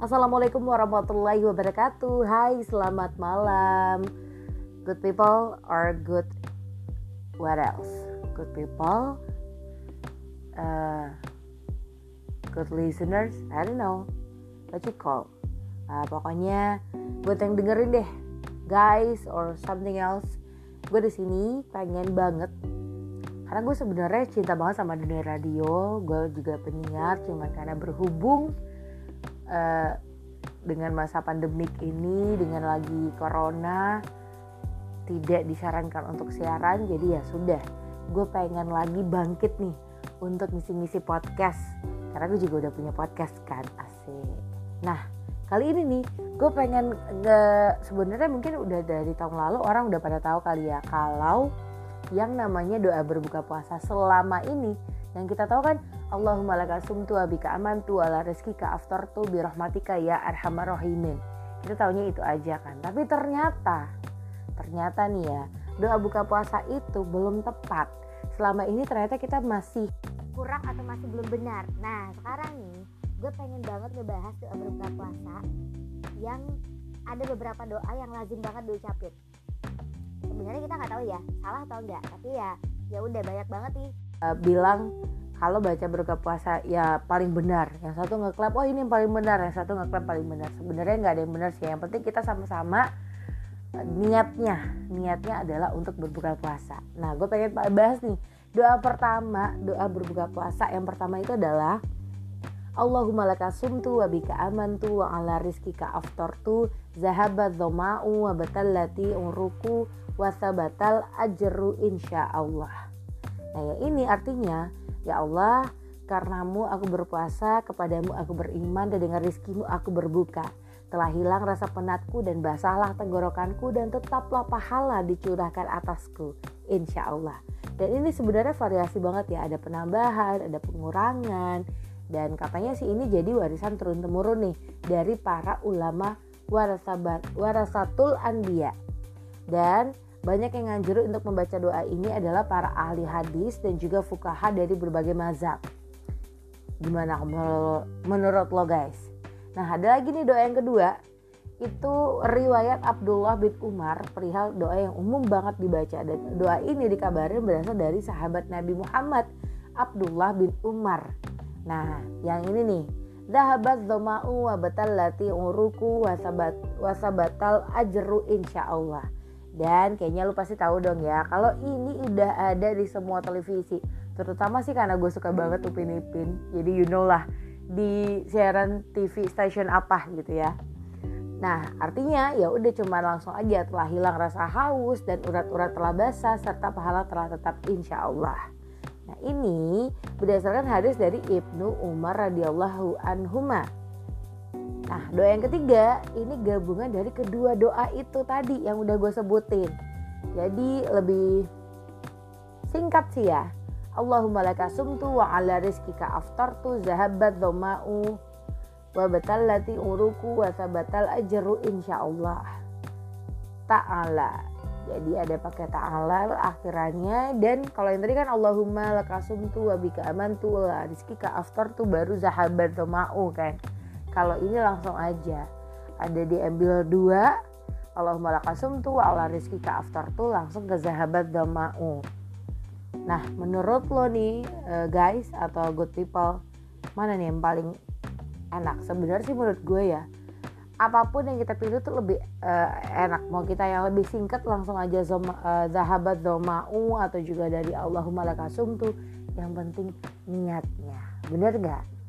Assalamualaikum warahmatullahi wabarakatuh. Hai selamat malam. Good people or good What else? Good people uh, Good listeners? I don't know What you call. Uh, Pokoknya buat yang dengerin deh Guys or something else Gue di sini pengen banget karena gue sebenarnya cinta banget sama dunia radio. Gue juga penyiar cuman karena berhubung uh, dengan masa pandemik ini dengan lagi corona tidak disarankan untuk siaran jadi ya sudah. Gue pengen lagi bangkit nih untuk misi-misi podcast karena gue juga udah punya podcast kan asik. Nah kali ini nih gue pengen nge sebenarnya mungkin udah dari tahun lalu orang udah pada tahu kali ya kalau yang namanya doa berbuka puasa selama ini. Yang kita tahu kan Allahumma laka sumtu abika amantu ala rizkika aftartu birahmatika ya arhamar rahimin. Kita tahunya itu aja kan. Tapi ternyata ternyata nih ya doa buka puasa itu belum tepat. Selama ini ternyata kita masih kurang atau masih belum benar. Nah sekarang nih gue pengen banget ngebahas doa berbuka puasa yang ada beberapa doa yang lazim banget diucapin sebenarnya kita nggak tahu ya salah atau enggak tapi ya ya udah banyak banget nih. Uh, bilang kalau baca berbuka puasa ya paling benar. Yang satu ngeklaim oh ini yang paling benar. Yang satu ngeklaim paling benar. Sebenarnya nggak ada yang benar sih. Yang penting kita sama-sama uh, niatnya. Niatnya adalah untuk berbuka puasa. Nah gue pengen bahas nih doa pertama doa berbuka puasa. Yang pertama itu adalah Allahumma laka sumtu wa bika amantu wa ala rizkika aftartu zahabat dhama'u wa batallati uruku wasabatal ajru insya Allah. Nah ya ini artinya ya Allah karenamu aku berpuasa kepadamu aku beriman dan dengan rizkimu aku berbuka. Telah hilang rasa penatku dan basahlah tenggorokanku dan tetaplah pahala dicurahkan atasku. Insya Allah. Dan ini sebenarnya variasi banget ya. Ada penambahan, ada pengurangan. Dan katanya sih ini jadi warisan turun-temurun nih dari para ulama warasabat, warasatul anbiya. Dan banyak yang nganjur untuk membaca doa ini adalah para ahli hadis dan juga fukaha dari berbagai mazhab. Gimana menurut lo guys? Nah ada lagi nih doa yang kedua itu riwayat Abdullah bin Umar perihal doa yang umum banget dibaca dan doa ini dikabarin berasal dari sahabat Nabi Muhammad Abdullah bin Umar. Nah yang ini nih Dahabat dhama'u wa batallati uruku wasabat, wasabatal ajru insya Allah dan kayaknya lu pasti tahu dong ya, kalau ini udah ada di semua televisi. Terutama sih karena gue suka banget Upin Ipin. Jadi you know lah di siaran TV station apa gitu ya. Nah, artinya ya udah cuma langsung aja telah hilang rasa haus dan urat-urat telah basah serta pahala telah tetap insya Allah. Nah ini berdasarkan hadis dari Ibnu Umar radhiyallahu anhuma Nah, doa yang ketiga ini gabungan dari kedua doa itu tadi yang udah gue sebutin. Jadi lebih singkat sih ya. Allahumma laka sumtu wa ala rizkika aftartu zahabat dhama'u wa batallati uruku wa sabatal ajru insyaallah. Ta'ala. Jadi ada pakai ta'ala akhirannya dan kalau yang tadi kan Allahumma laka sumtu wa bika amantu. Wa rizkika aftartu baru zahabat dhama'u kan? Kalau ini langsung aja. Ada diambil dua Allahumma lakasum tuh ala rizki ka aftar tuh langsung ke zahabat dama'u nah menurut lo nih uh, guys atau good people mana nih yang paling enak? Sebenarnya sih menurut gue ya apa pun yang kita pilih tuh lebih uh, enak. Mau kita yang lebih singkat langsung aja zoma, uh, zahabat atau juga dari Allahumma lakasum tuh yang penting niatnya. Bener gak